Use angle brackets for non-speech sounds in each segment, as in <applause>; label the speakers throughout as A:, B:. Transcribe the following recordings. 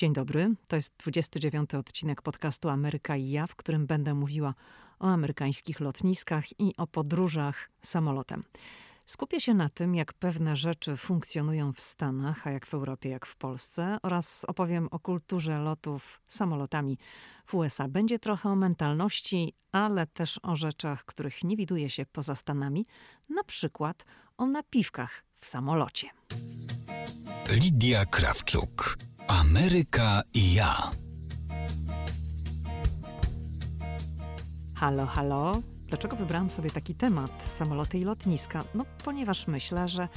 A: Dzień dobry, to jest 29 odcinek podcastu Ameryka i ja, w którym będę mówiła o amerykańskich lotniskach i o podróżach samolotem. Skupię się na tym, jak pewne rzeczy funkcjonują w Stanach, a jak w Europie, jak w Polsce, oraz opowiem o kulturze lotów samolotami w USA. Będzie trochę o mentalności, ale też o rzeczach, których nie widuje się poza Stanami, na przykład o napiwkach w samolocie.
B: Lidia Krawczuk. Ameryka i ja.
A: Halo, halo. Dlaczego wybrałam sobie taki temat, samoloty i lotniska? No, ponieważ myślę, że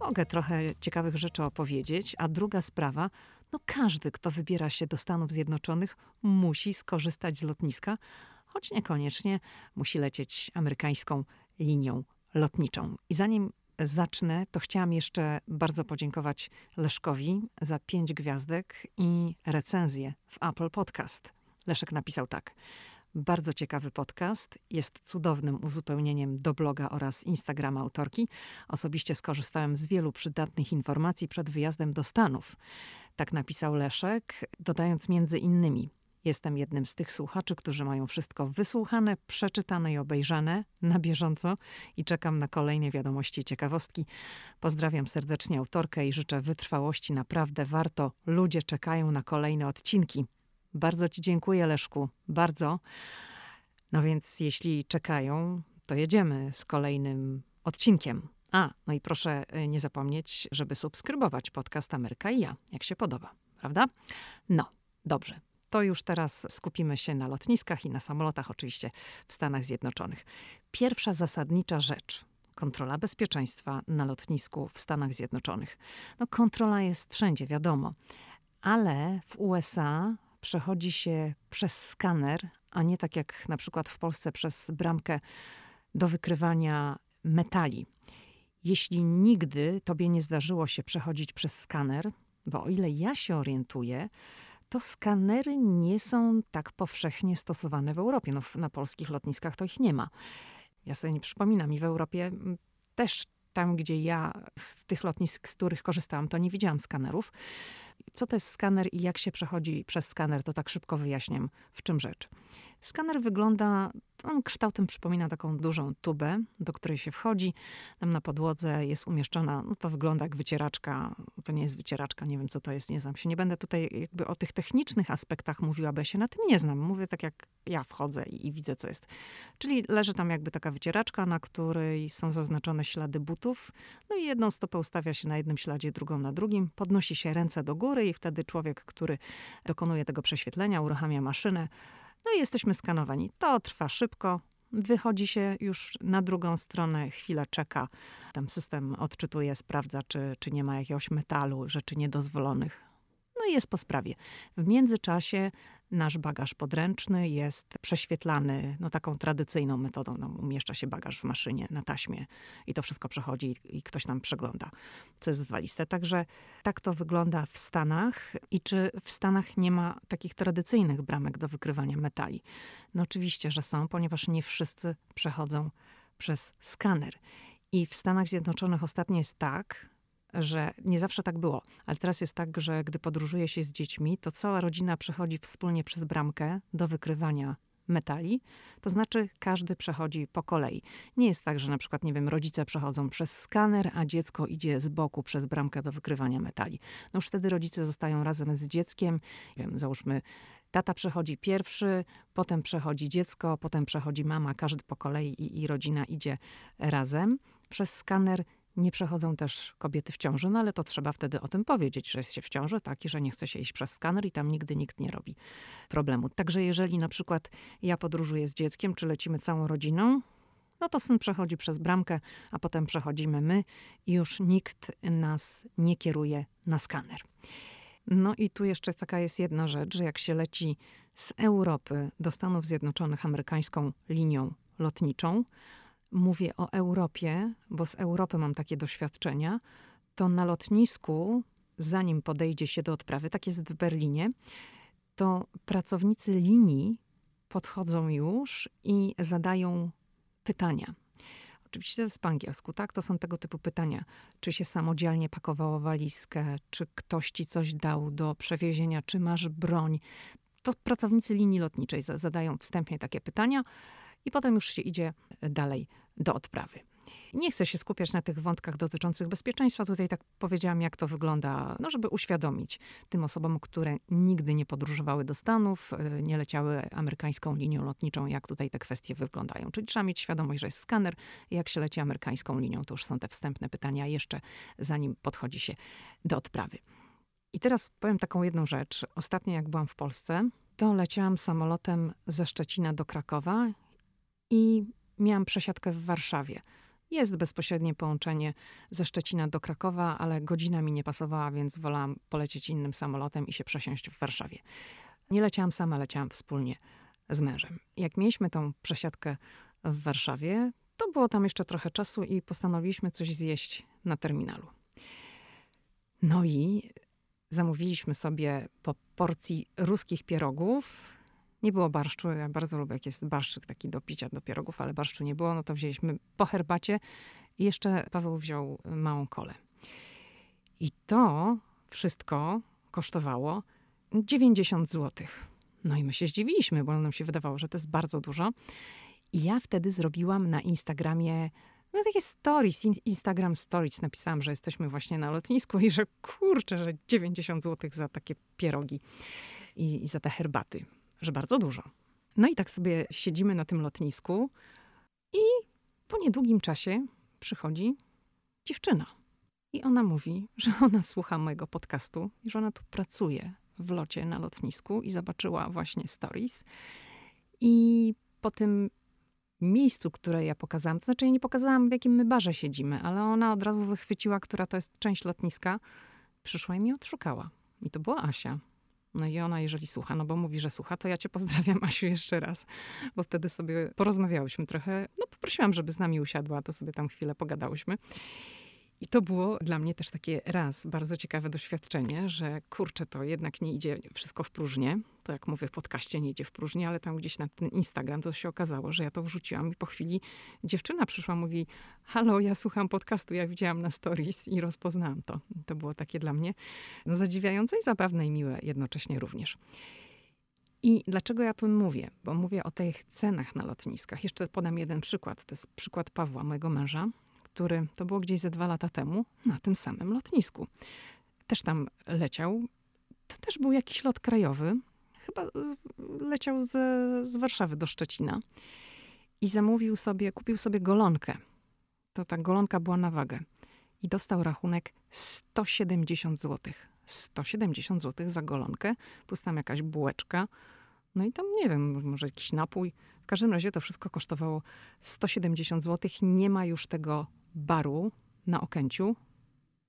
A: mogę trochę ciekawych rzeczy opowiedzieć, a druga sprawa, no każdy, kto wybiera się do Stanów Zjednoczonych, musi skorzystać z lotniska, choć niekoniecznie musi lecieć amerykańską linią lotniczą. I zanim zacznę, to chciałam jeszcze bardzo podziękować Leszkowi za pięć gwiazdek i recenzję w Apple Podcast. Leszek napisał tak. Bardzo ciekawy podcast, jest cudownym uzupełnieniem do bloga oraz Instagrama autorki. Osobiście skorzystałem z wielu przydatnych informacji przed wyjazdem do Stanów. Tak napisał Leszek, dodając między innymi Jestem jednym z tych słuchaczy, którzy mają wszystko wysłuchane, przeczytane i obejrzane na bieżąco i czekam na kolejne wiadomości ciekawostki. Pozdrawiam serdecznie autorkę i życzę wytrwałości. Naprawdę warto. Ludzie czekają na kolejne odcinki. Bardzo Ci dziękuję, Leszku. Bardzo. No więc jeśli czekają, to jedziemy z kolejnym odcinkiem. A, no i proszę y, nie zapomnieć, żeby subskrybować podcast Ameryka i ja, jak się podoba, prawda? No, dobrze. To już teraz skupimy się na lotniskach i na samolotach, oczywiście w Stanach Zjednoczonych. Pierwsza zasadnicza rzecz. Kontrola bezpieczeństwa na lotnisku w Stanach Zjednoczonych. No, kontrola jest wszędzie, wiadomo, ale w USA przechodzi się przez skaner, a nie tak jak na przykład w Polsce przez bramkę do wykrywania metali. Jeśli nigdy tobie nie zdarzyło się przechodzić przez skaner, bo o ile ja się orientuję, to skanery nie są tak powszechnie stosowane w Europie. No, na polskich lotniskach to ich nie ma. Ja sobie nie przypominam i w Europie też tam, gdzie ja z tych lotnisk, z których korzystałam, to nie widziałam skanerów. Co to jest skaner i jak się przechodzi przez skaner, to tak szybko wyjaśniam, w czym rzecz. Skaner wygląda, on kształtem przypomina taką dużą tubę, do której się wchodzi. Tam na podłodze jest umieszczona, no to wygląda jak wycieraczka. To nie jest wycieraczka, nie wiem co to jest, nie znam się. Nie będę tutaj jakby o tych technicznych aspektach mówiła, bo ja się na tym nie znam. Mówię tak jak ja wchodzę i, i widzę co jest. Czyli leży tam jakby taka wycieraczka, na której są zaznaczone ślady butów. No i jedną stopę ustawia się na jednym śladzie, drugą na drugim. Podnosi się ręce do góry i wtedy człowiek, który dokonuje tego prześwietlenia, uruchamia maszynę, no i jesteśmy skanowani. To trwa szybko. Wychodzi się już na drugą stronę, chwilę czeka. Tam system odczytuje, sprawdza, czy, czy nie ma jakiegoś metalu, rzeczy niedozwolonych. Jest po sprawie. W międzyczasie nasz bagaż podręczny jest prześwietlany no, taką tradycyjną metodą. No, umieszcza się bagaż w maszynie na taśmie i to wszystko przechodzi i ktoś nam przegląda, co jest w walizce. Także tak to wygląda w Stanach. I czy w Stanach nie ma takich tradycyjnych bramek do wykrywania metali? No oczywiście, że są, ponieważ nie wszyscy przechodzą przez skaner. I w Stanach Zjednoczonych ostatnio jest tak, że nie zawsze tak było, ale teraz jest tak, że gdy podróżuje się z dziećmi, to cała rodzina przechodzi wspólnie przez bramkę do wykrywania metali, to znaczy każdy przechodzi po kolei. Nie jest tak, że na przykład, nie wiem, rodzice przechodzą przez skaner, a dziecko idzie z boku przez bramkę do wykrywania metali. No już wtedy rodzice zostają razem z dzieckiem, wiem, załóżmy, tata przechodzi pierwszy, potem przechodzi dziecko, potem przechodzi mama, każdy po kolei i, i rodzina idzie razem. Przez skaner nie przechodzą też kobiety w ciąży, no ale to trzeba wtedy o tym powiedzieć, że jest się w ciąży, tak, i że nie chce się iść przez skaner i tam nigdy nikt nie robi problemu. Także jeżeli na przykład ja podróżuję z dzieckiem, czy lecimy całą rodziną, no to syn przechodzi przez bramkę, a potem przechodzimy my i już nikt nas nie kieruje na skaner. No i tu jeszcze taka jest jedna rzecz, że jak się leci z Europy do Stanów Zjednoczonych amerykańską linią lotniczą, mówię o Europie, bo z Europy mam takie doświadczenia, to na lotnisku, zanim podejdzie się do odprawy, tak jest w Berlinie, to pracownicy linii podchodzą już i zadają pytania. Oczywiście to jest po angielsku, tak? To są tego typu pytania. Czy się samodzielnie pakowało walizkę, czy ktoś ci coś dał do przewiezienia, czy masz broń. To pracownicy linii lotniczej zadają wstępnie takie pytania i potem już się idzie dalej do odprawy. Nie chcę się skupiać na tych wątkach dotyczących bezpieczeństwa. Tutaj tak powiedziałam, jak to wygląda, no żeby uświadomić tym osobom, które nigdy nie podróżowały do Stanów, y, nie leciały amerykańską linią lotniczą, jak tutaj te kwestie wyglądają. Czyli trzeba mieć świadomość, że jest skaner jak się leci amerykańską linią, to już są te wstępne pytania jeszcze zanim podchodzi się do odprawy. I teraz powiem taką jedną rzecz. Ostatnio jak byłam w Polsce, to leciałam samolotem ze Szczecina do Krakowa i miałam przesiadkę w Warszawie. Jest bezpośrednie połączenie ze Szczecina do Krakowa, ale godzina mi nie pasowała, więc wolałam polecieć innym samolotem i się przesiąść w Warszawie. Nie leciałam sama, leciałam wspólnie z mężem. Jak mieliśmy tą przesiadkę w Warszawie, to było tam jeszcze trochę czasu i postanowiliśmy coś zjeść na terminalu. No i zamówiliśmy sobie po porcji ruskich pierogów nie było barszczu. Ja bardzo lubię, jak jest barszczyk taki do picia, do pierogów, ale barszczu nie było. No to wzięliśmy po herbacie i jeszcze Paweł wziął małą kolę. I to wszystko kosztowało 90 zł. No i my się zdziwiliśmy, bo nam się wydawało, że to jest bardzo dużo. I ja wtedy zrobiłam na Instagramie no takie stories, Instagram stories. Napisałam, że jesteśmy właśnie na lotnisku i że kurczę, że 90 zł za takie pierogi i, i za te herbaty że bardzo dużo. No i tak sobie siedzimy na tym lotnisku i po niedługim czasie przychodzi dziewczyna. I ona mówi, że ona słucha mojego podcastu i że ona tu pracuje w locie na lotnisku i zobaczyła właśnie stories. I po tym miejscu, które ja pokazałam, to znaczy ja nie pokazałam, w jakim my barze siedzimy, ale ona od razu wychwyciła, która to jest część lotniska, przyszła i mnie odszukała. I to była Asia. No i ona, jeżeli słucha, no bo mówi, że słucha, to ja cię pozdrawiam, <laughs> Asiu, jeszcze raz. Bo wtedy sobie porozmawiałyśmy trochę. No poprosiłam, żeby z nami usiadła, to sobie tam chwilę pogadałyśmy. I to było dla mnie też takie raz bardzo ciekawe doświadczenie, że kurczę, to jednak nie idzie wszystko w próżnię. To jak mówię w podcaście, nie idzie w próżnię, ale tam gdzieś na ten Instagram to się okazało, że ja to wrzuciłam i po chwili dziewczyna przyszła, mówi halo, ja słucham podcastu, ja widziałam na stories i rozpoznałam to. To było takie dla mnie no, zadziwiające i zabawne i miłe jednocześnie również. I dlaczego ja tym mówię? Bo mówię o tych cenach na lotniskach. Jeszcze podam jeden przykład. To jest przykład Pawła, mojego męża, który to było gdzieś ze dwa lata temu na tym samym lotnisku. Też tam leciał. To też był jakiś lot krajowy. Chyba leciał z, z Warszawy do Szczecina. I zamówił sobie, kupił sobie golonkę. To ta golonka była na wagę. I dostał rachunek 170 zł. 170 zł za golonkę, plus tam jakaś bułeczka. No i tam, nie wiem, może jakiś napój. W każdym razie to wszystko kosztowało 170 zł. Nie ma już tego baru na Okęciu.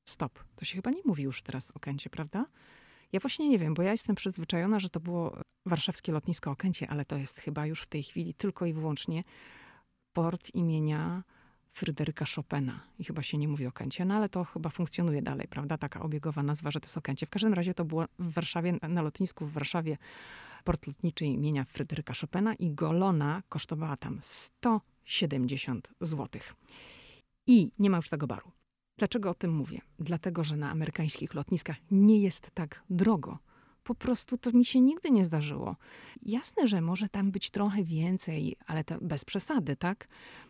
A: Stop, to się chyba nie mówi już teraz Okęcie, prawda? Ja właśnie nie wiem, bo ja jestem przyzwyczajona, że to było warszawskie lotnisko Okęcie, ale to jest chyba już w tej chwili tylko i wyłącznie port imienia Fryderyka Chopina. I chyba się nie mówi Okęcie, no ale to chyba funkcjonuje dalej, prawda? Taka obiegowa nazwa, że to jest Okęcie. W każdym razie to było w Warszawie, na lotnisku w Warszawie port lotniczy imienia Fryderyka Chopina i golona kosztowała tam 170 złotych. I nie ma już tego baru. Dlaczego o tym mówię? Dlatego, że na amerykańskich lotniskach nie jest tak drogo. Po prostu to mi się nigdy nie zdarzyło. Jasne, że może tam być trochę więcej, ale to bez przesady, tak?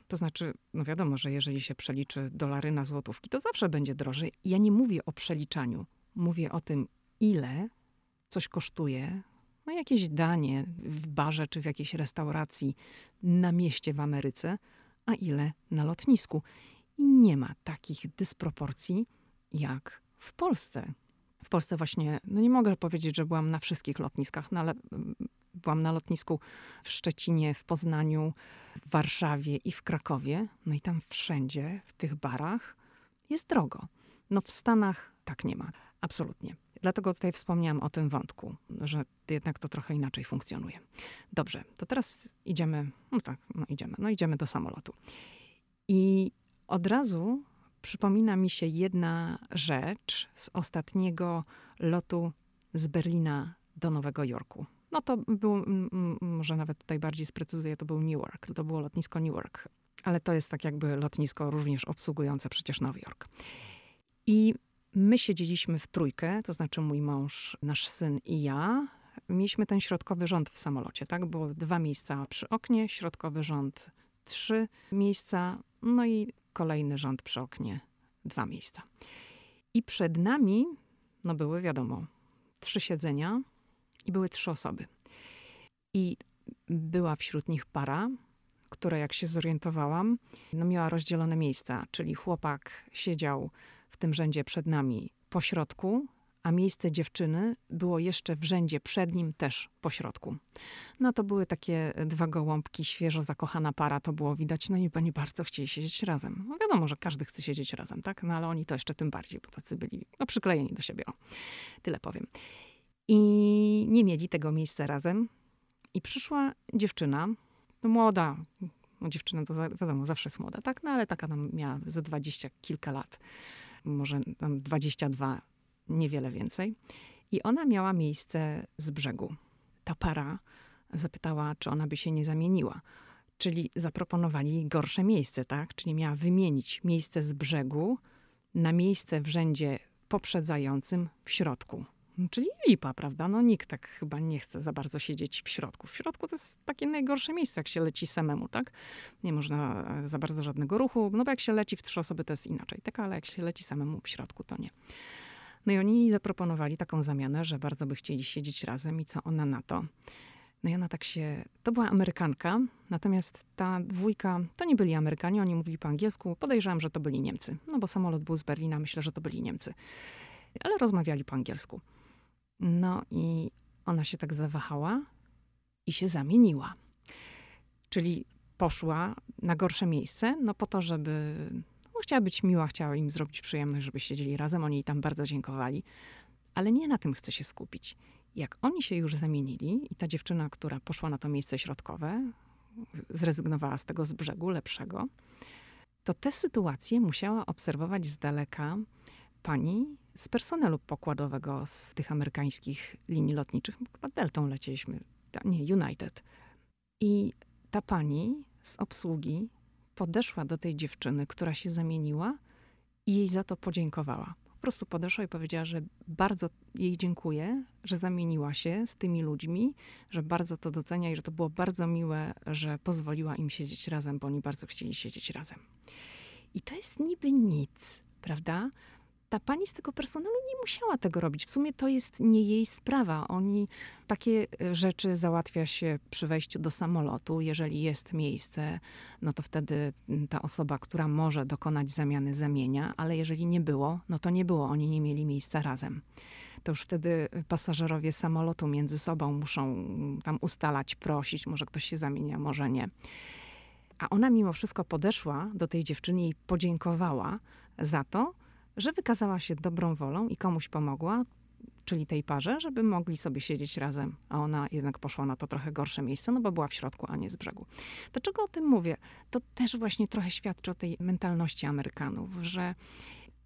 A: To znaczy, no wiadomo, że jeżeli się przeliczy dolary na złotówki, to zawsze będzie drożej. Ja nie mówię o przeliczaniu. Mówię o tym, ile coś kosztuje, no jakieś danie w barze czy w jakiejś restauracji na mieście w Ameryce, a ile na lotnisku. I nie ma takich dysproporcji jak w Polsce. W Polsce właśnie, no nie mogę powiedzieć, że byłam na wszystkich lotniskach, no ale mm, byłam na lotnisku w Szczecinie, w Poznaniu, w Warszawie i w Krakowie. No i tam wszędzie, w tych barach, jest drogo. No w Stanach tak nie ma. Absolutnie. Dlatego tutaj wspomniałam o tym wątku, że jednak to trochę inaczej funkcjonuje. Dobrze, to teraz idziemy, no tak, no idziemy, no idziemy do samolotu. I od razu przypomina mi się jedna rzecz z ostatniego lotu z Berlina do Nowego Jorku. No to był, może nawet tutaj bardziej sprecyzuję, to był Newark, to było lotnisko Newark. Ale to jest tak jakby lotnisko również obsługujące przecież Nowy Jork. I my siedzieliśmy w trójkę, to znaczy mój mąż, nasz syn i ja. Mieliśmy ten środkowy rząd w samolocie, tak? Było dwa miejsca przy oknie, środkowy rząd trzy miejsca, no i kolejny rząd przy oknie dwa miejsca. I przed nami, no były wiadomo, trzy siedzenia i były trzy osoby. I była wśród nich para, która jak się zorientowałam, no miała rozdzielone miejsca, czyli chłopak siedział w tym rzędzie przed nami po środku, a miejsce dziewczyny było jeszcze w rzędzie przed nim też po środku. No to były takie dwa gołąbki, świeżo zakochana para, to było widać, no nie, nie bardzo chcieli siedzieć razem. No wiadomo, że każdy chce siedzieć razem, tak? No ale oni to jeszcze tym bardziej, bo tacy byli no, przyklejeni do siebie, o, tyle powiem. I nie mieli tego miejsca razem. I przyszła dziewczyna, no młoda, no dziewczyna to wiadomo, zawsze jest młoda, tak? No ale taka tam miała ze dwadzieścia kilka lat, może tam dwadzieścia dwa, niewiele więcej. I ona miała miejsce z brzegu. Ta para zapytała, czy ona by się nie zamieniła. Czyli zaproponowali gorsze miejsce, tak? Czyli miała wymienić miejsce z brzegu na miejsce w rzędzie poprzedzającym w środku. Czyli lipa, prawda? No nikt tak chyba nie chce za bardzo siedzieć w środku. W środku to jest takie najgorsze miejsce, jak się leci samemu, tak? Nie można e, za bardzo żadnego ruchu, no bo jak się leci w trzy osoby, to jest inaczej, tak? Ale jak się leci samemu w środku, to nie. No i oni zaproponowali taką zamianę, że bardzo by chcieli siedzieć razem i co ona na to. No i ona tak się. To była Amerykanka, natomiast ta dwójka to nie byli Amerykanie, oni mówili po angielsku. Podejrzewam, że to byli Niemcy. No bo samolot był z Berlina, myślę, że to byli Niemcy. Ale rozmawiali po angielsku. No i ona się tak zawahała i się zamieniła. Czyli poszła na gorsze miejsce, no po to, żeby. No, chciała być miła, chciała im zrobić przyjemność, żeby siedzieli razem. Oni jej tam bardzo dziękowali. Ale nie na tym chce się skupić. Jak oni się już zamienili i ta dziewczyna, która poszła na to miejsce środkowe, zrezygnowała z tego z brzegu lepszego, to te sytuacje musiała obserwować z daleka pani z personelu pokładowego z tych amerykańskich linii lotniczych. Chyba Deltą lecieliśmy, nie, United. I ta pani z obsługi podeszła do tej dziewczyny, która się zamieniła i jej za to podziękowała. Po prostu podeszła i powiedziała, że bardzo jej dziękuję, że zamieniła się z tymi ludźmi, że bardzo to docenia i że to było bardzo miłe, że pozwoliła im siedzieć razem, bo oni bardzo chcieli siedzieć razem. I to jest niby nic, prawda? Ta pani z tego personelu nie musiała tego robić. W sumie to jest nie jej sprawa. Oni takie e, rzeczy załatwia się przy wejściu do samolotu. Jeżeli jest miejsce, no to wtedy ta osoba, która może dokonać zamiany, zamienia, ale jeżeli nie było, no to nie było. Oni nie mieli miejsca razem. To już wtedy pasażerowie samolotu między sobą muszą tam ustalać, prosić, może ktoś się zamienia, może nie. A ona mimo wszystko podeszła do tej dziewczyny i podziękowała za to, że wykazała się dobrą wolą i komuś pomogła, czyli tej parze, żeby mogli sobie siedzieć razem, a ona jednak poszła na to trochę gorsze miejsce, no bo była w środku, a nie z brzegu. Dlaczego o tym mówię? To też właśnie trochę świadczy o tej mentalności Amerykanów, że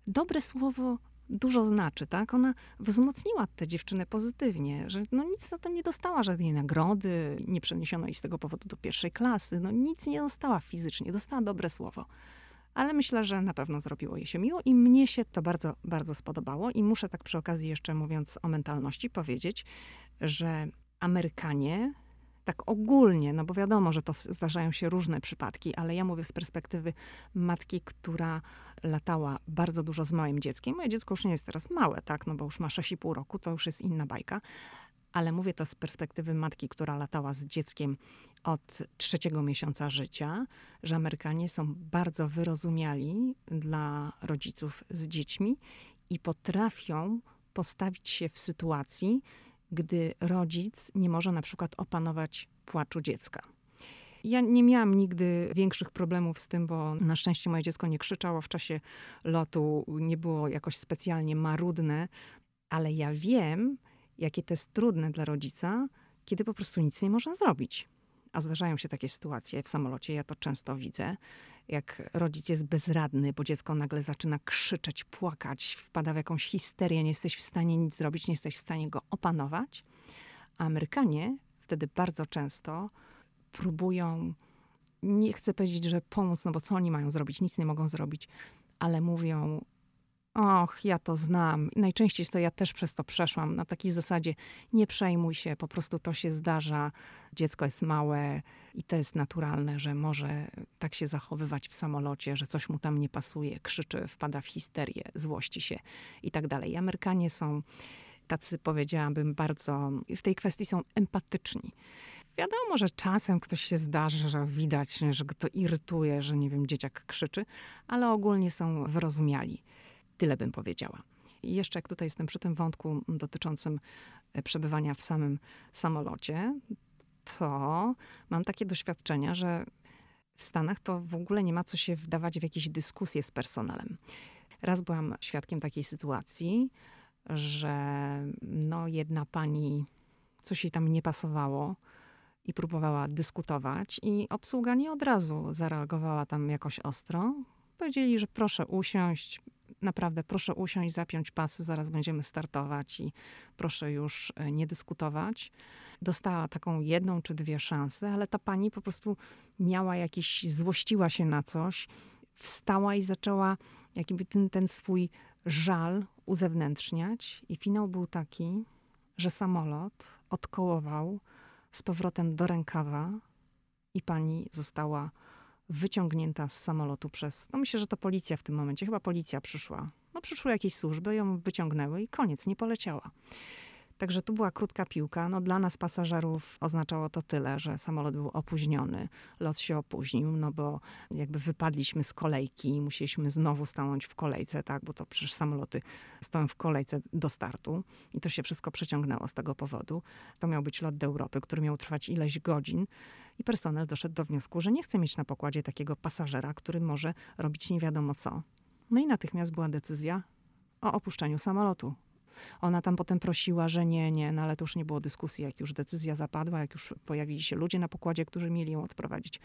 A: dobre słowo dużo znaczy, tak? Ona wzmocniła tę dziewczynę pozytywnie, że no nic za to nie dostała, żadnej nagrody, nie przeniesiono jej z tego powodu do pierwszej klasy, no nic nie dostała fizycznie, dostała dobre słowo ale myślę, że na pewno zrobiło jej się miło i mnie się to bardzo, bardzo spodobało. I muszę tak przy okazji jeszcze mówiąc o mentalności powiedzieć, że Amerykanie tak ogólnie, no bo wiadomo, że to zdarzają się różne przypadki, ale ja mówię z perspektywy matki, która latała bardzo dużo z małym dzieckiem. Moje dziecko już nie jest teraz małe, tak, no bo już ma 6,5 roku, to już jest inna bajka, ale mówię to z perspektywy matki, która latała z dzieckiem od trzeciego miesiąca życia, że Amerykanie są bardzo wyrozumiali dla rodziców z dziećmi i potrafią postawić się w sytuacji, gdy rodzic nie może na przykład opanować płaczu dziecka. Ja nie miałam nigdy większych problemów z tym, bo na szczęście moje dziecko nie krzyczało w czasie lotu, nie było jakoś specjalnie marudne, ale ja wiem, jakie to jest trudne dla rodzica, kiedy po prostu nic nie można zrobić. A zdarzają się takie sytuacje w samolocie, ja to często widzę, jak rodzic jest bezradny, bo dziecko nagle zaczyna krzyczeć, płakać, wpada w jakąś histerię, nie jesteś w stanie nic zrobić, nie jesteś w stanie go opanować. A Amerykanie wtedy bardzo często próbują, nie chcę powiedzieć, że pomóc, no bo co oni mają zrobić? Nic nie mogą zrobić, ale mówią, Och, ja to znam. Najczęściej to ja też przez to przeszłam. Na takiej zasadzie nie przejmuj się, po prostu to się zdarza. Dziecko jest małe i to jest naturalne, że może tak się zachowywać w samolocie, że coś mu tam nie pasuje, krzyczy, wpada w histerię, złości się i tak dalej. Amerykanie są tacy, powiedziałabym, bardzo w tej kwestii są empatyczni. Wiadomo, że czasem ktoś się zdarzy, że widać, że go to irytuje, że nie wiem, dzieciak krzyczy, ale ogólnie są wyrozumiali. Tyle bym powiedziała. I jeszcze jak tutaj jestem przy tym wątku dotyczącym e, przebywania w samym samolocie, to mam takie doświadczenia, że w Stanach to w ogóle nie ma co się wdawać w jakieś dyskusje z personelem. Raz byłam świadkiem takiej sytuacji, że no jedna pani coś jej tam nie pasowało i próbowała dyskutować i obsługa nie od razu zareagowała tam jakoś ostro. Powiedzieli, że proszę usiąść, naprawdę proszę usiąść, zapiąć pasy, zaraz będziemy startować i proszę już e, nie dyskutować. Dostała taką jedną czy dwie szanse, ale ta pani po prostu miała jakieś, złościła się na coś, wstała i zaczęła jakby ten, ten swój żal uzewnętrzniać. I finał był taki, że samolot odkołował z powrotem do rękawa i pani została wyciągnięta z samolotu przez, no myślę, że to policja w tym momencie, chyba policja przyszła. No przyszły jakieś służby, ją wyciągnęły i koniec, nie poleciała. Także tu była krótka piłka. No, dla nas pasażerów oznaczało to tyle, że samolot był opóźniony, lot się opóźnił, no bo jakby wypadliśmy z kolejki i musieliśmy znowu stanąć w kolejce, tak, bo to przecież samoloty stoją w kolejce do startu i to się wszystko przeciągnęło z tego powodu. To miał być lot do Europy, który miał trwać ileś godzin personel doszedł do wniosku, że nie chce mieć na pokładzie takiego pasażera, który może robić nie wiadomo co. No i natychmiast była decyzja o opuszczeniu samolotu. Ona tam potem prosiła, że nie, nie, no ale to już nie było dyskusji. Jak już decyzja zapadła, jak już pojawili się ludzie na pokładzie, którzy mieli ją odprowadzić,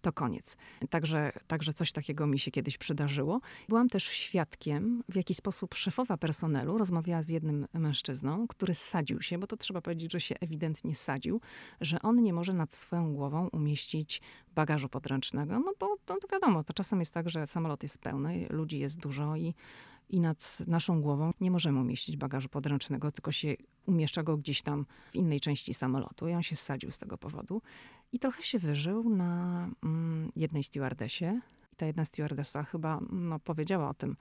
A: to koniec. Także, także coś takiego mi się kiedyś przydarzyło. Byłam też świadkiem, w jaki sposób szefowa personelu rozmawiała z jednym mężczyzną, który sadził się, bo to trzeba powiedzieć, że się ewidentnie sadził, że on nie może nad swoją głową umieścić bagażu podręcznego, no bo to, to wiadomo, to czasem jest tak, że samolot jest pełny, ludzi jest dużo i i nad naszą głową nie możemy umieścić bagażu podręcznego, tylko się umieszcza go gdzieś tam w innej części samolotu. I on się zsadził z tego powodu. I trochę się wyżył na mm, jednej stewardesie. I ta jedna stewardesa chyba no, powiedziała o tym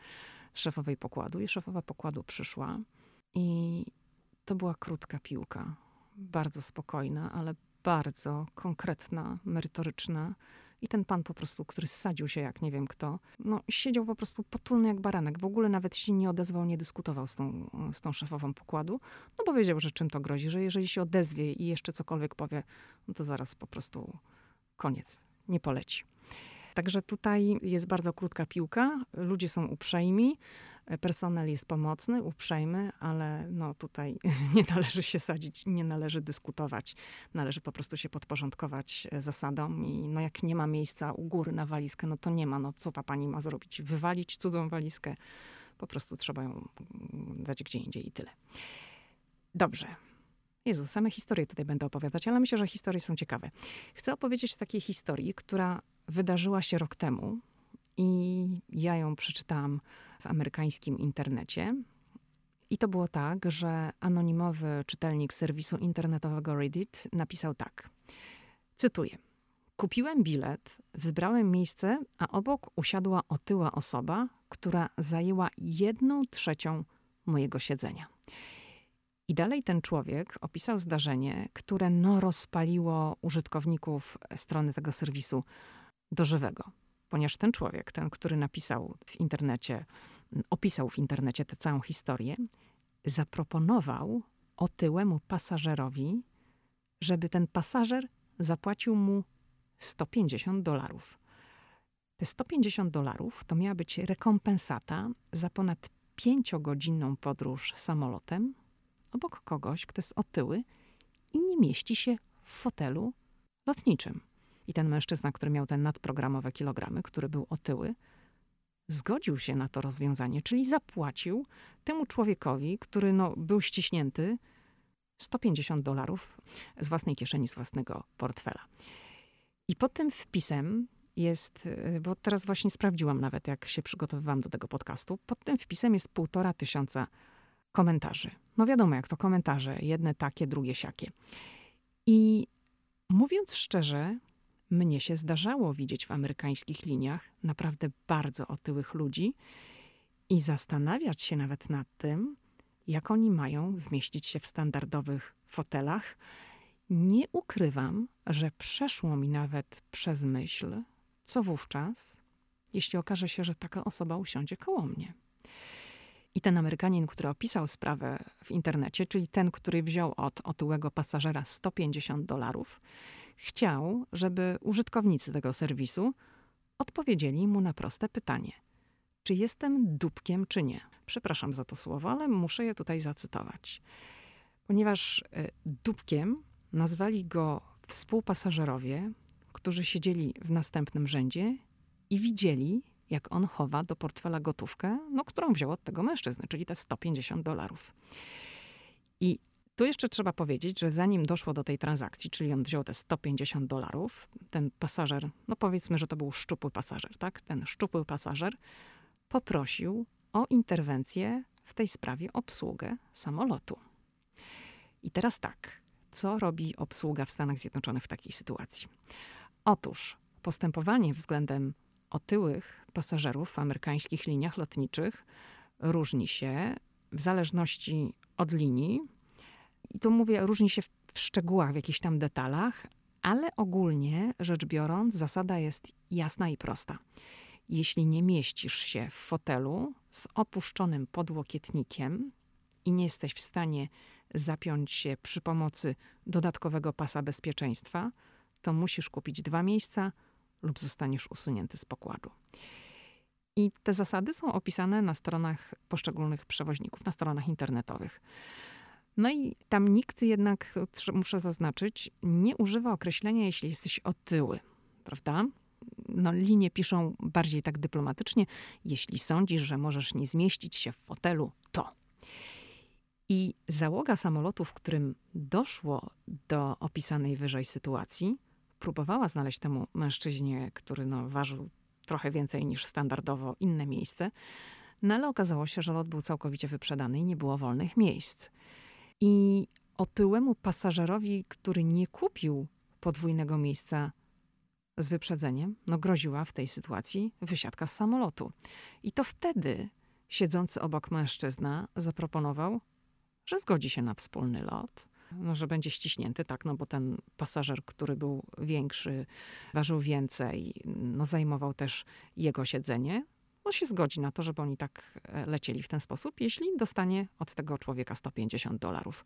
A: szefowej pokładu. I szefowa pokładu przyszła. I to była krótka piłka. Bardzo spokojna, ale bardzo konkretna, merytoryczna i ten pan po prostu, który zsadził się jak nie wiem kto, no siedział po prostu potulny jak baranek. W ogóle nawet się nie odezwał, nie dyskutował z tą, z tą szefową pokładu, no bo wiedział, że czym to grozi, że jeżeli się odezwie i jeszcze cokolwiek powie, no to zaraz po prostu koniec, nie poleci. Także tutaj jest bardzo krótka piłka, ludzie są uprzejmi, personel jest pomocny, uprzejmy, ale no tutaj <laughs> nie należy się sadzić, nie należy dyskutować. Należy po prostu się podporządkować zasadom i no jak nie ma miejsca u góry na walizkę, no to nie ma. No co ta pani ma zrobić? Wywalić cudzą walizkę? Po prostu trzeba ją dać gdzie indziej i tyle. Dobrze. Jezu, same historie tutaj będę opowiadać, ale myślę, że historie są ciekawe. Chcę opowiedzieć o takiej historii, która wydarzyła się rok temu i ja ją przeczytałam w amerykańskim internecie. I to było tak, że anonimowy czytelnik serwisu internetowego Reddit napisał tak. Cytuję. Kupiłem bilet, wybrałem miejsce, a obok usiadła otyła osoba, która zajęła jedną trzecią mojego siedzenia. I dalej ten człowiek opisał zdarzenie, które no rozpaliło użytkowników strony tego serwisu do żywego. Ponieważ ten człowiek, ten, który napisał w internecie, opisał w internecie tę całą historię, zaproponował otyłemu pasażerowi, żeby ten pasażer zapłacił mu 150 dolarów. Te 150 dolarów to miała być rekompensata za ponad pięciogodzinną podróż samolotem obok kogoś, kto jest otyły i nie mieści się w fotelu lotniczym. I ten mężczyzna, który miał te nadprogramowe kilogramy, który był otyły, zgodził się na to rozwiązanie, czyli zapłacił temu człowiekowi, który no, był ściśnięty, 150 dolarów z własnej kieszeni, z własnego portfela. I pod tym wpisem jest, y, bo teraz właśnie sprawdziłam nawet, jak się przygotowywałam do tego podcastu, pod tym wpisem jest półtora tysiąca komentarzy. No wiadomo, jak to komentarze, jedne takie, drugie siakie. I mówiąc szczerze, mnie się zdarzało widzieć w amerykańskich liniach naprawdę bardzo otyłych ludzi i zastanawiać się nawet nad tym, jak oni mają zmieścić się w standardowych fotelach. Nie ukrywam, że przeszło mi nawet przez myśl, co wówczas, jeśli okaże się, że taka osoba usiądzie koło mnie. I ten Amerykanin, który opisał sprawę w internecie, czyli ten, który wziął od otyłego pasażera 150 dolarów, chciał, żeby użytkownicy tego serwisu odpowiedzieli mu na proste pytanie: czy jestem dupkiem, czy nie? Przepraszam za to słowo, ale muszę je tutaj zacytować. Ponieważ e, dupkiem nazwali go współpasażerowie, którzy siedzieli w następnym rzędzie i widzieli, jak on chowa do portfela gotówkę, no, którą wziął od tego mężczyzny, czyli te 150 dolarów. I tu jeszcze trzeba powiedzieć, że zanim doszło do tej transakcji, czyli on wziął te 150 dolarów, ten pasażer, no powiedzmy, że to był szczupły pasażer, tak? Ten szczupły pasażer poprosił o interwencję w tej sprawie obsługę samolotu. I teraz tak, co robi obsługa w Stanach Zjednoczonych w takiej sytuacji? Otóż postępowanie względem otyłych pasażerów w amerykańskich liniach lotniczych różni się w zależności od linii. I tu mówię, różni się w, w szczegółach, w jakichś tam detalach, ale ogólnie rzecz biorąc, zasada jest jasna i prosta. Jeśli nie mieścisz się w fotelu z opuszczonym podłokietnikiem i nie jesteś w stanie zapiąć się przy pomocy dodatkowego pasa bezpieczeństwa, to musisz kupić dwa miejsca lub zostaniesz usunięty z pokładu. I te zasady są opisane na stronach poszczególnych przewoźników, na stronach internetowych. No i tam nikt jednak, muszę zaznaczyć, nie używa określenia, jeśli jesteś otyły, prawda? No, linie piszą bardziej tak dyplomatycznie. Jeśli sądzisz, że możesz nie zmieścić się w fotelu, to. I załoga samolotu, w którym doszło do opisanej wyżej sytuacji, próbowała znaleźć temu mężczyźnie, który no, ważył trochę więcej niż standardowo, inne miejsce, no ale okazało się, że lot był całkowicie wyprzedany i nie było wolnych miejsc. I otyłemu pasażerowi, który nie kupił podwójnego miejsca z wyprzedzeniem, no groziła w tej sytuacji wysiadka z samolotu. I to wtedy siedzący obok mężczyzna zaproponował, że zgodzi się na wspólny lot, no, że będzie ściśnięty, tak, no bo ten pasażer, który był większy, ważył więcej, no zajmował też jego siedzenie, no się zgodzi na to, żeby oni tak e, lecieli w ten sposób, jeśli dostanie od tego człowieka 150 dolarów.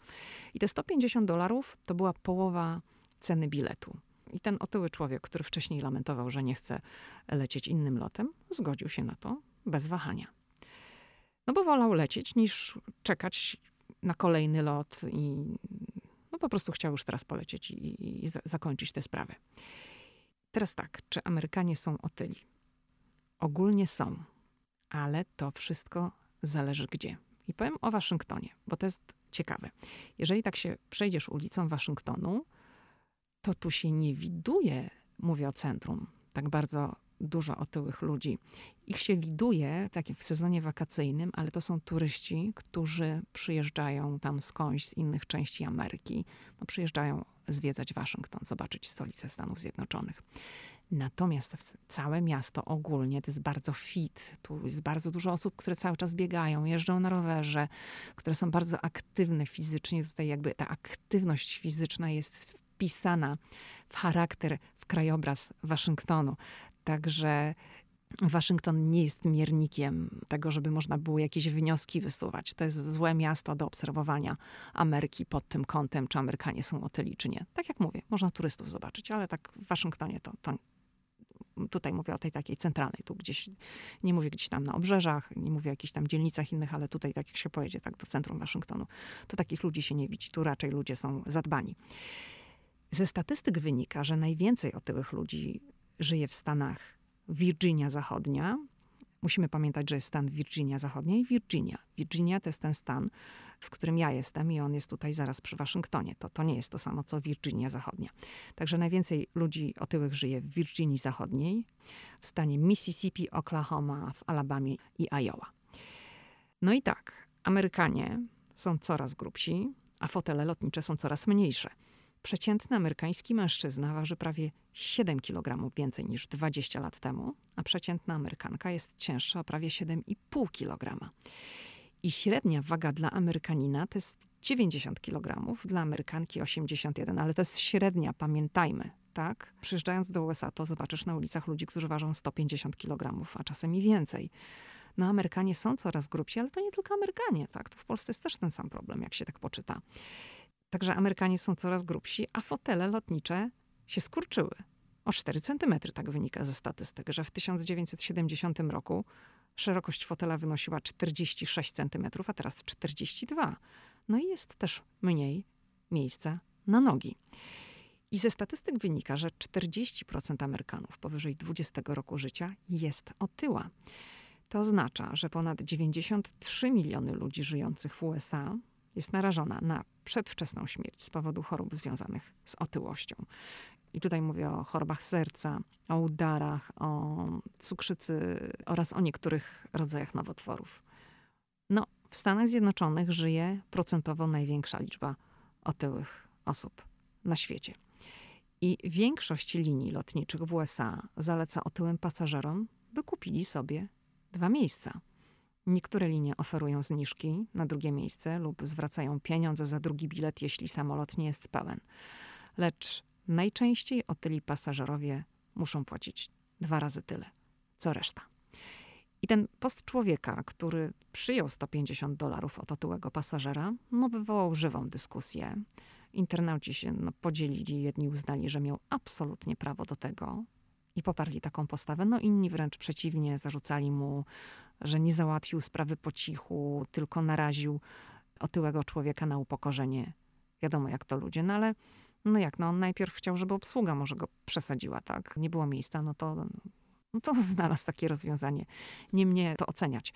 A: I te 150 dolarów to była połowa ceny biletu. I ten otyły człowiek, który wcześniej lamentował, że nie chce lecieć innym lotem, zgodził się na to bez wahania. No bo wolał lecieć niż czekać na kolejny lot i no po prostu chciał już teraz polecieć i, i za, zakończyć tę sprawę. Teraz tak, czy Amerykanie są otyli? Ogólnie są, ale to wszystko zależy gdzie. I powiem o Waszyngtonie, bo to jest ciekawe. Jeżeli tak się przejdziesz ulicą Waszyngtonu, to tu się nie widuje, mówię o centrum, tak bardzo dużo otyłych ludzi. Ich się widuje tak w sezonie wakacyjnym, ale to są turyści, którzy przyjeżdżają tam skądś z innych części Ameryki. No, przyjeżdżają zwiedzać Waszyngton, zobaczyć stolicę Stanów Zjednoczonych. Natomiast całe miasto ogólnie to jest bardzo fit. Tu jest bardzo dużo osób, które cały czas biegają, jeżdżą na rowerze, które są bardzo aktywne fizycznie. Tutaj jakby ta aktywność fizyczna jest wpisana w charakter, w krajobraz Waszyngtonu. Także Waszyngton nie jest miernikiem tego, żeby można było jakieś wnioski wysuwać. To jest złe miasto do obserwowania Ameryki pod tym kątem, czy Amerykanie są otyli, czy nie. Tak jak mówię, można turystów zobaczyć, ale tak w Waszyngtonie to, to tutaj mówię o tej takiej centralnej, tu gdzieś, nie mówię gdzieś tam na obrzeżach, nie mówię o jakichś tam dzielnicach innych, ale tutaj tak jak się pojedzie tak do centrum Waszyngtonu, to takich ludzi się nie widzi. Tu raczej ludzie są zadbani. Ze statystyk wynika, że najwięcej otyłych ludzi żyje w Stanach Virginia Zachodnia. Musimy pamiętać, że jest stan Virginia Zachodnia i Virginia. Virginia to jest ten stan, w którym ja jestem i on jest tutaj zaraz przy Waszyngtonie. To, to nie jest to samo, co Virginia Zachodnia. Także najwięcej ludzi otyłych żyje w Virginii Zachodniej, w stanie Mississippi, Oklahoma, w Alabamie i Iowa. No i tak, Amerykanie są coraz grubsi, a fotele lotnicze są coraz mniejsze. Przeciętny amerykański mężczyzna waży prawie 7 kg więcej niż 20 lat temu, a przeciętna Amerykanka jest cięższa o prawie 7,5 kg. I średnia waga dla Amerykanina to jest 90 kg, dla Amerykanki 81, ale to jest średnia, pamiętajmy, tak? Przyjeżdżając do USA, to zobaczysz na ulicach ludzi, którzy ważą 150 kg, a czasem i więcej. No, Amerykanie są coraz grubsi, ale to nie tylko Amerykanie, tak? To w Polsce jest też ten sam problem, jak się tak poczyta. Także Amerykanie są coraz grubsi, a fotele lotnicze się skurczyły. O 4 cm, tak wynika ze statystyk, że w 1970 roku szerokość fotela wynosiła 46 cm, a teraz 42. No i jest też mniej miejsca na nogi. I ze statystyk wynika, że 40% Amerykanów powyżej 20 roku życia jest otyła. To oznacza, że ponad 93 miliony ludzi żyjących w USA jest narażona na przedwczesną śmierć z powodu chorób związanych z otyłością. I tutaj mówię o chorobach serca, o udarach, o cukrzycy oraz o niektórych rodzajach nowotworów. No, w Stanach Zjednoczonych żyje procentowo największa liczba otyłych osób na świecie. I większość linii lotniczych w USA zaleca otyłym pasażerom, by kupili sobie dwa miejsca. Niektóre linie oferują zniżki na drugie miejsce lub zwracają pieniądze za drugi bilet, jeśli samolot nie jest pełen. Lecz najczęściej otyli pasażerowie muszą płacić dwa razy tyle, co reszta. I ten post człowieka, który przyjął 150 dolarów od otyłego pasażera, no wywołał żywą dyskusję. Internauci się no, podzielili, jedni uznali, że miał absolutnie prawo do tego, i poparli taką postawę. No inni wręcz przeciwnie, zarzucali mu, że nie załatwił sprawy po cichu, tylko naraził otyłego człowieka na upokorzenie. Wiadomo, jak to ludzie, no ale no jak, no on najpierw chciał, żeby obsługa może go przesadziła, tak? Nie było miejsca, no to, no to <laughs> znalazł takie rozwiązanie. Nie mnie to oceniać.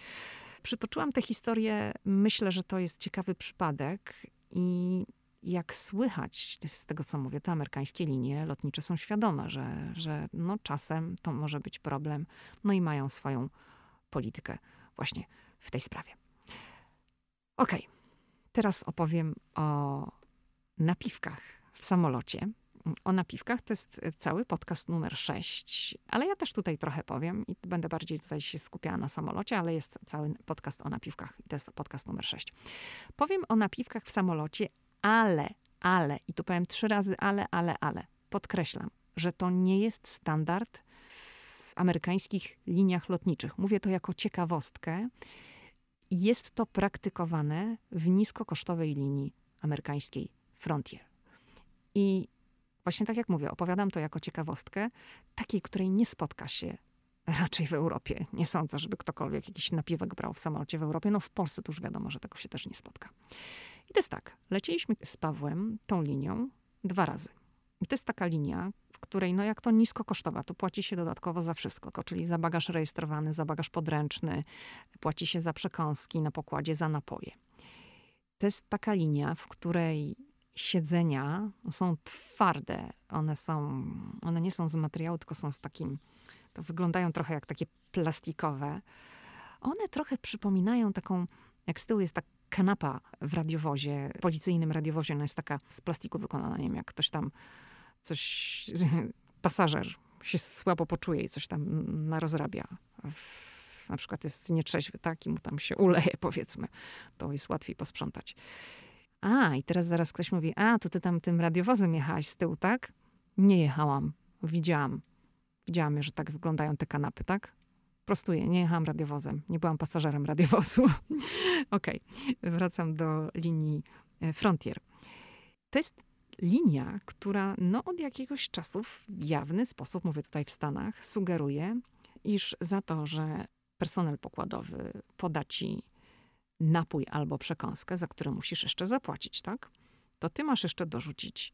A: Przytoczyłam tę historię, myślę, że to jest ciekawy przypadek i jak słychać z tego, co mówię, te amerykańskie linie lotnicze są świadome, że, że no czasem to może być problem, no i mają swoją politykę właśnie w tej sprawie. Ok, teraz opowiem o napiwkach w samolocie. O napiwkach to jest cały podcast numer 6, ale ja też tutaj trochę powiem i będę bardziej tutaj się skupiała na samolocie, ale jest cały podcast o napiwkach i to jest podcast numer 6. Powiem o napiwkach w samolocie, ale, ale, i tu powiem trzy razy ale, ale, ale, podkreślam, że to nie jest standard w amerykańskich liniach lotniczych. Mówię to jako ciekawostkę. Jest to praktykowane w niskokosztowej linii amerykańskiej Frontier. I właśnie tak jak mówię, opowiadam to jako ciekawostkę, takiej, której nie spotka się raczej w Europie. Nie sądzę, żeby ktokolwiek jakiś napiwek brał w samolocie w Europie. No w Polsce to już wiadomo, że tego się też nie spotka. I to jest tak, lecieliśmy z Pawłem tą linią dwa razy. I to jest taka linia, w której, no jak to nisko kosztowa, to płaci się dodatkowo za wszystko, czyli za bagaż rejestrowany, za bagaż podręczny, płaci się za przekąski na pokładzie, za napoje. To jest taka linia, w której siedzenia są twarde. One są, one nie są z materiału, tylko są z takim, to wyglądają trochę jak takie plastikowe. One trochę przypominają taką, jak z tyłu jest tak kanapa w radiowozie, policyjnym radiowozie, ona jest taka z plastiku wykonana, nie wiem, jak ktoś tam coś, <laughs> pasażer się słabo poczuje i coś tam narozrabia. Na przykład jest nietrzeźwy, tak, i mu tam się uleje, <laughs> powiedzmy. To jest łatwiej posprzątać. A, i teraz zaraz ktoś mówi, a, to ty tam tym radiowozem jechałaś z tyłu, tak? Nie jechałam. Widziałam. Widziałam, że tak wyglądają te kanapy, tak? Prostuję, nie jechałam radiowozem, nie byłam pasażerem radiowozu. <laughs> Okej, okay. wracam do linii e, Frontier. To jest linia, która no, od jakiegoś czasu w jawny sposób, mówię tutaj w Stanach, sugeruje, iż za to, że personel pokładowy poda ci napój albo przekąskę, za które musisz jeszcze zapłacić, tak? To ty masz jeszcze dorzucić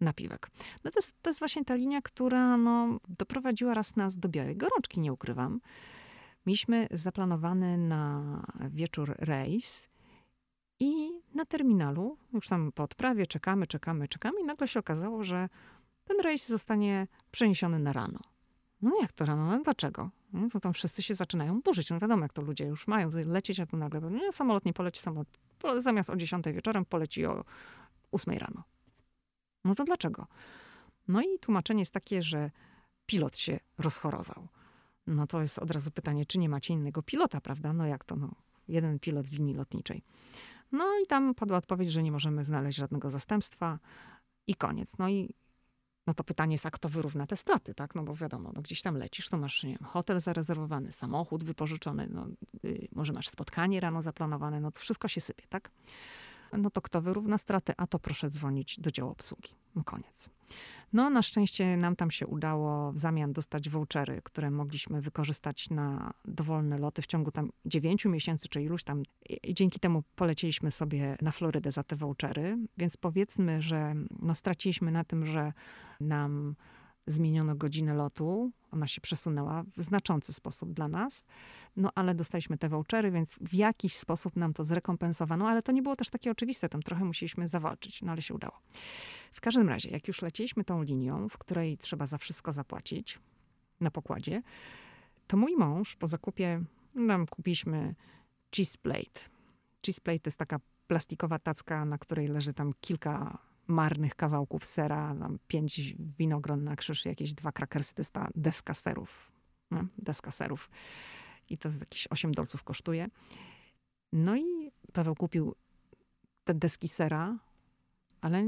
A: napiwek. No to jest, to jest właśnie ta linia, która no, doprowadziła raz nas do białej gorączki, nie ukrywam. Mieliśmy zaplanowany na wieczór rejs i Na terminalu, już tam po odprawie, czekamy, czekamy, czekamy i nagle się okazało, że ten rejs zostanie przeniesiony na rano. No jak to rano? No dlaczego? No to tam wszyscy się zaczynają burzyć. No wiadomo, jak to ludzie już mają lecieć, a tu nagle nie, samolot nie poleci, samolot zamiast o 10 wieczorem poleci o 8 rano. No to dlaczego? No i tłumaczenie jest takie, że pilot się rozchorował. No to jest od razu pytanie, czy nie macie innego pilota, prawda? No jak to, no, jeden pilot w linii lotniczej. No i tam padła odpowiedź, że nie możemy znaleźć żadnego zastępstwa i koniec. No i no to pytanie jest, a kto wyrówna te straty, tak? No bo wiadomo, no gdzieś tam lecisz, to masz wiem, hotel zarezerwowany, samochód wypożyczony, no, yy, może masz spotkanie rano zaplanowane, no to wszystko się sypie, tak? No to kto wyrówna straty? A to proszę dzwonić do działu obsługi. Koniec. No na szczęście nam tam się udało w zamian dostać vouchery, które mogliśmy wykorzystać na dowolne loty w ciągu tam 9 miesięcy czy iluś tam. I dzięki temu polecieliśmy sobie na Florydę za te vouchery, więc powiedzmy, że no straciliśmy na tym, że nam zmieniono godzinę lotu. Ona się przesunęła w znaczący sposób dla nas. No ale dostaliśmy te vouchery, więc w jakiś sposób nam to zrekompensowano, ale to nie było też takie oczywiste. Tam trochę musieliśmy zawalczyć, no ale się udało. W każdym razie, jak już lecieliśmy tą linią, w której trzeba za wszystko zapłacić na pokładzie, to mój mąż po zakupie nam kupiliśmy cheese plate. Cheese plate to jest taka plastikowa tacka, na której leży tam kilka marnych kawałków sera, tam pięć winogron na krzyż, jakieś dwa krakersy, deska serów. No, deska serów. I to jakieś 8 dolców kosztuje. No i Paweł kupił te deski sera, ale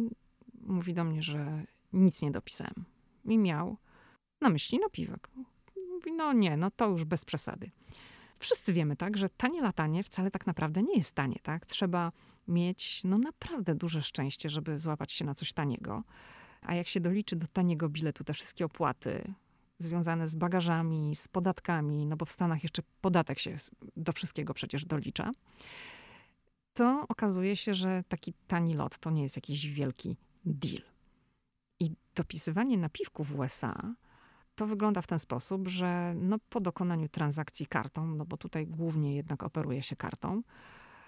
A: mówi do mnie, że nic nie dopisałem. I miał na myśli napiwek. Mówi, no nie, no to już bez przesady. Wszyscy wiemy, tak, że tanie latanie wcale tak naprawdę nie jest tanie, tak? Trzeba mieć no naprawdę duże szczęście, żeby złapać się na coś taniego. A jak się doliczy do taniego biletu te wszystkie opłaty związane z bagażami, z podatkami, no bo w Stanach jeszcze podatek się do wszystkiego przecież dolicza, to okazuje się, że taki tani lot to nie jest jakiś wielki deal. I dopisywanie napiwków w USA to wygląda w ten sposób, że no po dokonaniu transakcji kartą, no bo tutaj głównie jednak operuje się kartą,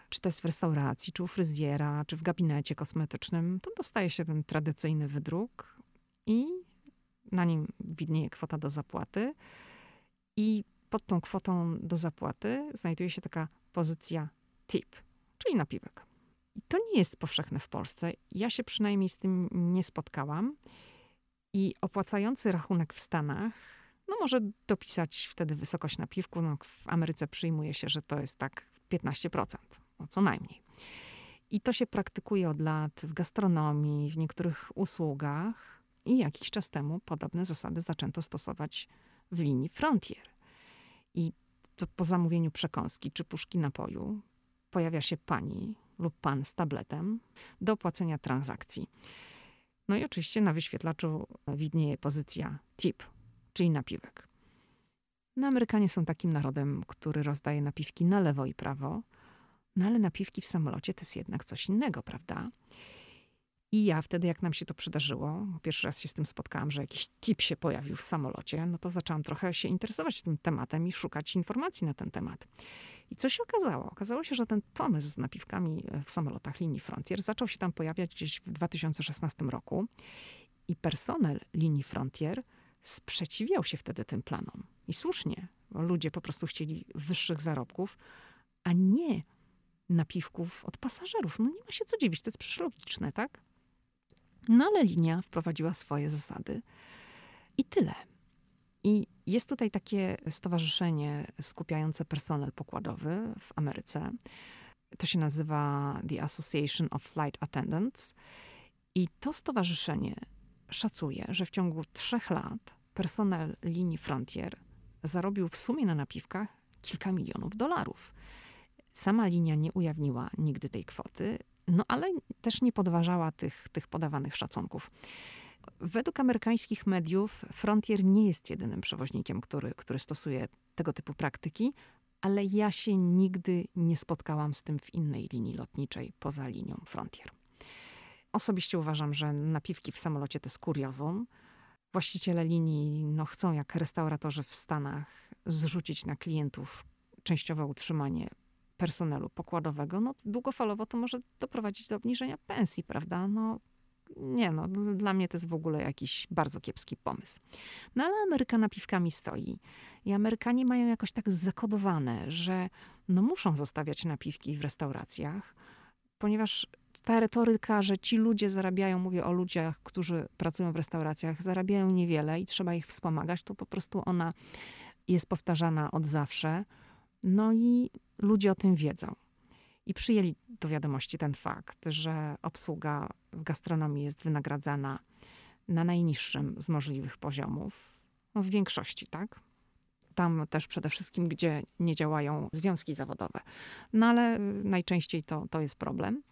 A: czy to jest w restauracji, czy u fryzjera, czy w gabinecie kosmetycznym, to dostaje się ten tradycyjny wydruk i na nim widnieje kwota do zapłaty. I pod tą kwotą do zapłaty znajduje się taka pozycja tip, czyli napiwek. I to nie jest powszechne w Polsce. Ja się przynajmniej z tym nie spotkałam. I opłacający rachunek w Stanach, no może dopisać wtedy wysokość napiwku. No w Ameryce przyjmuje się, że to jest tak 15% no co najmniej. I to się praktykuje od lat w gastronomii, w niektórych usługach i jakiś czas temu podobne zasady zaczęto stosować w linii Frontier. I to po zamówieniu przekąski czy puszki napoju pojawia się pani lub pan z tabletem do opłacenia transakcji. No i oczywiście na wyświetlaczu widnieje pozycja tip, czyli napiwek. No, Amerykanie są takim narodem, który rozdaje napiwki na lewo i prawo, no ale napiwki w samolocie to jest jednak coś innego, prawda? I ja wtedy, jak nam się to przydarzyło, pierwszy raz się z tym spotkałam, że jakiś tip się pojawił w samolocie, no to zaczęłam trochę się interesować tym tematem i szukać informacji na ten temat. I co się okazało? Okazało się, że ten pomysł z napiwkami w samolotach linii Frontier zaczął się tam pojawiać gdzieś w 2016 roku i personel linii Frontier sprzeciwiał się wtedy tym planom. I słusznie, ludzie po prostu chcieli wyższych zarobków, a nie napiwków od pasażerów. No nie ma się co dziwić, to jest przecież logiczne, tak? No ale linia wprowadziła swoje zasady i tyle. I jest tutaj takie stowarzyszenie skupiające personel pokładowy w Ameryce. To się nazywa The Association of Flight Attendants. I to stowarzyszenie szacuje, że w ciągu trzech lat personel linii Frontier zarobił w sumie na napiwkach kilka milionów dolarów. Sama linia nie ujawniła nigdy tej kwoty, no ale też nie podważała tych, tych podawanych szacunków. Według amerykańskich mediów Frontier nie jest jedynym przewoźnikiem, który, który stosuje tego typu praktyki, ale ja się nigdy nie spotkałam z tym w innej linii lotniczej poza linią Frontier. Osobiście uważam, że napiwki w samolocie to jest kuriozum. Właściciele linii no, chcą, jak restauratorzy w Stanach, zrzucić na klientów częściowe utrzymanie personelu pokładowego, no długofalowo to może doprowadzić do obniżenia pensji, prawda? No nie no, dla mnie to jest w ogóle jakiś bardzo kiepski pomysł. No ale Ameryka napiwkami stoi i Amerykanie mają jakoś tak zakodowane, że no muszą zostawiać napiwki w restauracjach, ponieważ ta retoryka, że ci ludzie zarabiają, mówię o ludziach, którzy pracują w restauracjach, zarabiają niewiele i trzeba ich wspomagać, to po prostu ona jest powtarzana od zawsze. No i ludzie o tym wiedzą. I przyjęli do wiadomości ten fakt, że obsługa w gastronomii jest wynagradzana na najniższym z możliwych poziomów. No w większości, tak? Tam też przede wszystkim, gdzie nie działają związki zawodowe. No ale najczęściej to, to jest problem.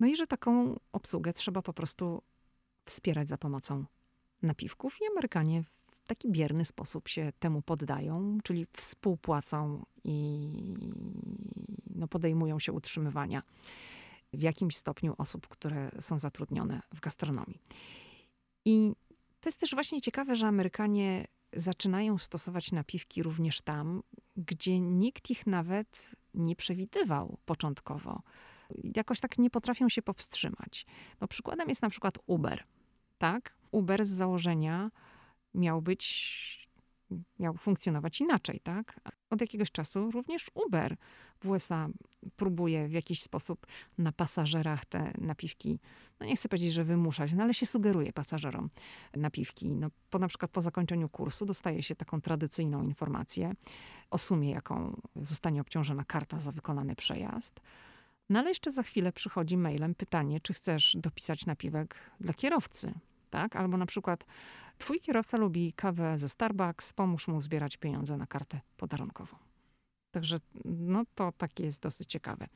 A: No i że taką obsługę trzeba po prostu wspierać za pomocą napiwków i Amerykanie taki bierny sposób się temu poddają, czyli współpłacą i no, podejmują się utrzymywania w jakimś stopniu osób, które są zatrudnione w gastronomii. I to jest też właśnie ciekawe, że Amerykanie zaczynają stosować napiwki również tam, gdzie nikt ich nawet nie przewidywał początkowo jakoś tak nie potrafią się powstrzymać. No, przykładem jest na przykład Uber. Tak? Uber z założenia miał być, miał funkcjonować inaczej, tak? Od jakiegoś czasu również Uber w USA próbuje w jakiś sposób na pasażerach te napiwki, no nie chcę powiedzieć, że wymuszać, no ale się sugeruje pasażerom napiwki. No, po, na przykład po zakończeniu kursu dostaje się taką tradycyjną informację o sumie, jaką zostanie obciążona karta za wykonany przejazd. No ale jeszcze za chwilę przychodzi mailem pytanie, czy chcesz dopisać napiwek dla kierowcy, tak? Albo na przykład twój kierowca lubi kawę ze Starbucks, pomóż mu zbierać pieniądze na kartę podarunkową. Także no to takie jest dosyć ciekawe.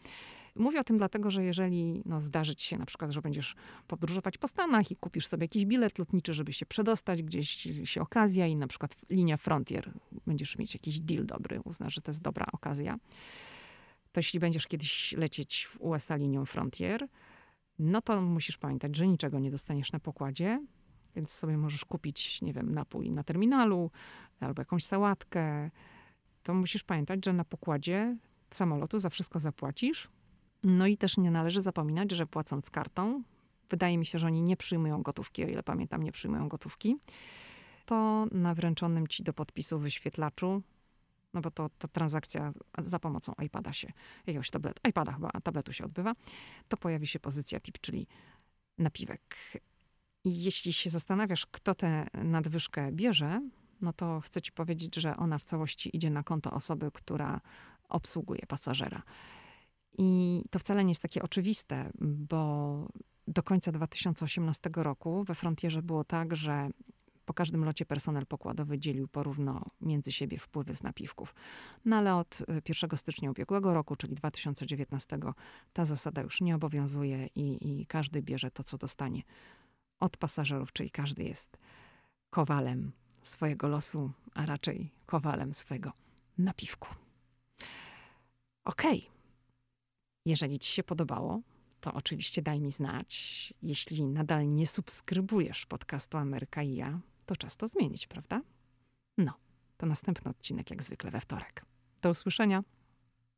A: Mówię o tym dlatego, że jeżeli no, zdarzy ci się na przykład, że będziesz podróżować po Stanach i kupisz sobie jakiś bilet lotniczy, żeby się przedostać, gdzieś się okazja i na przykład linia Frontier, będziesz mieć jakiś deal dobry, uznasz, że to jest dobra okazja, to jeśli będziesz kiedyś lecieć w USA linią Frontier, no to musisz pamiętać, że niczego nie dostaniesz na pokładzie, więc sobie możesz kupić, nie wiem, napój na terminalu albo jakąś sałatkę. To musisz pamiętać, że na pokładzie samolotu za wszystko zapłacisz. No i też nie należy zapominać, że płacąc kartą, wydaje mi się, że oni nie przyjmują gotówki, o ile pamiętam, nie przyjmują gotówki, to na wręczonym ci do podpisu wyświetlaczu no bo to, to transakcja za pomocą iPada się, jakiegoś tablet, iPada chyba, tabletu się odbywa, to pojawi się pozycja tip, czyli napiwek. I jeśli się zastanawiasz, kto tę nadwyżkę bierze, no to chcę ci powiedzieć, że ona w całości idzie na konto osoby, która obsługuje pasażera. I to wcale nie jest takie oczywiste, bo do końca 2018 roku we Frontierze było tak, że po każdym locie personel pokładowy dzielił porówno między siebie wpływy z napiwków. No ale od 1 y, stycznia ubiegłego roku, czyli 2019, ta zasada już nie obowiązuje i, i każdy bierze to, co dostanie od pasażerów, czyli każdy jest kowalem swojego losu, a raczej kowalem swojego napiwku. Okej. Okay. Jeżeli Ci się podobało, to oczywiście daj mi znać. Jeśli nadal nie subskrybujesz podcastu Ameryka i ja, to czas to zmienić, prawda? No, to następny odcinek jak zwykle we wtorek. Do usłyszenia.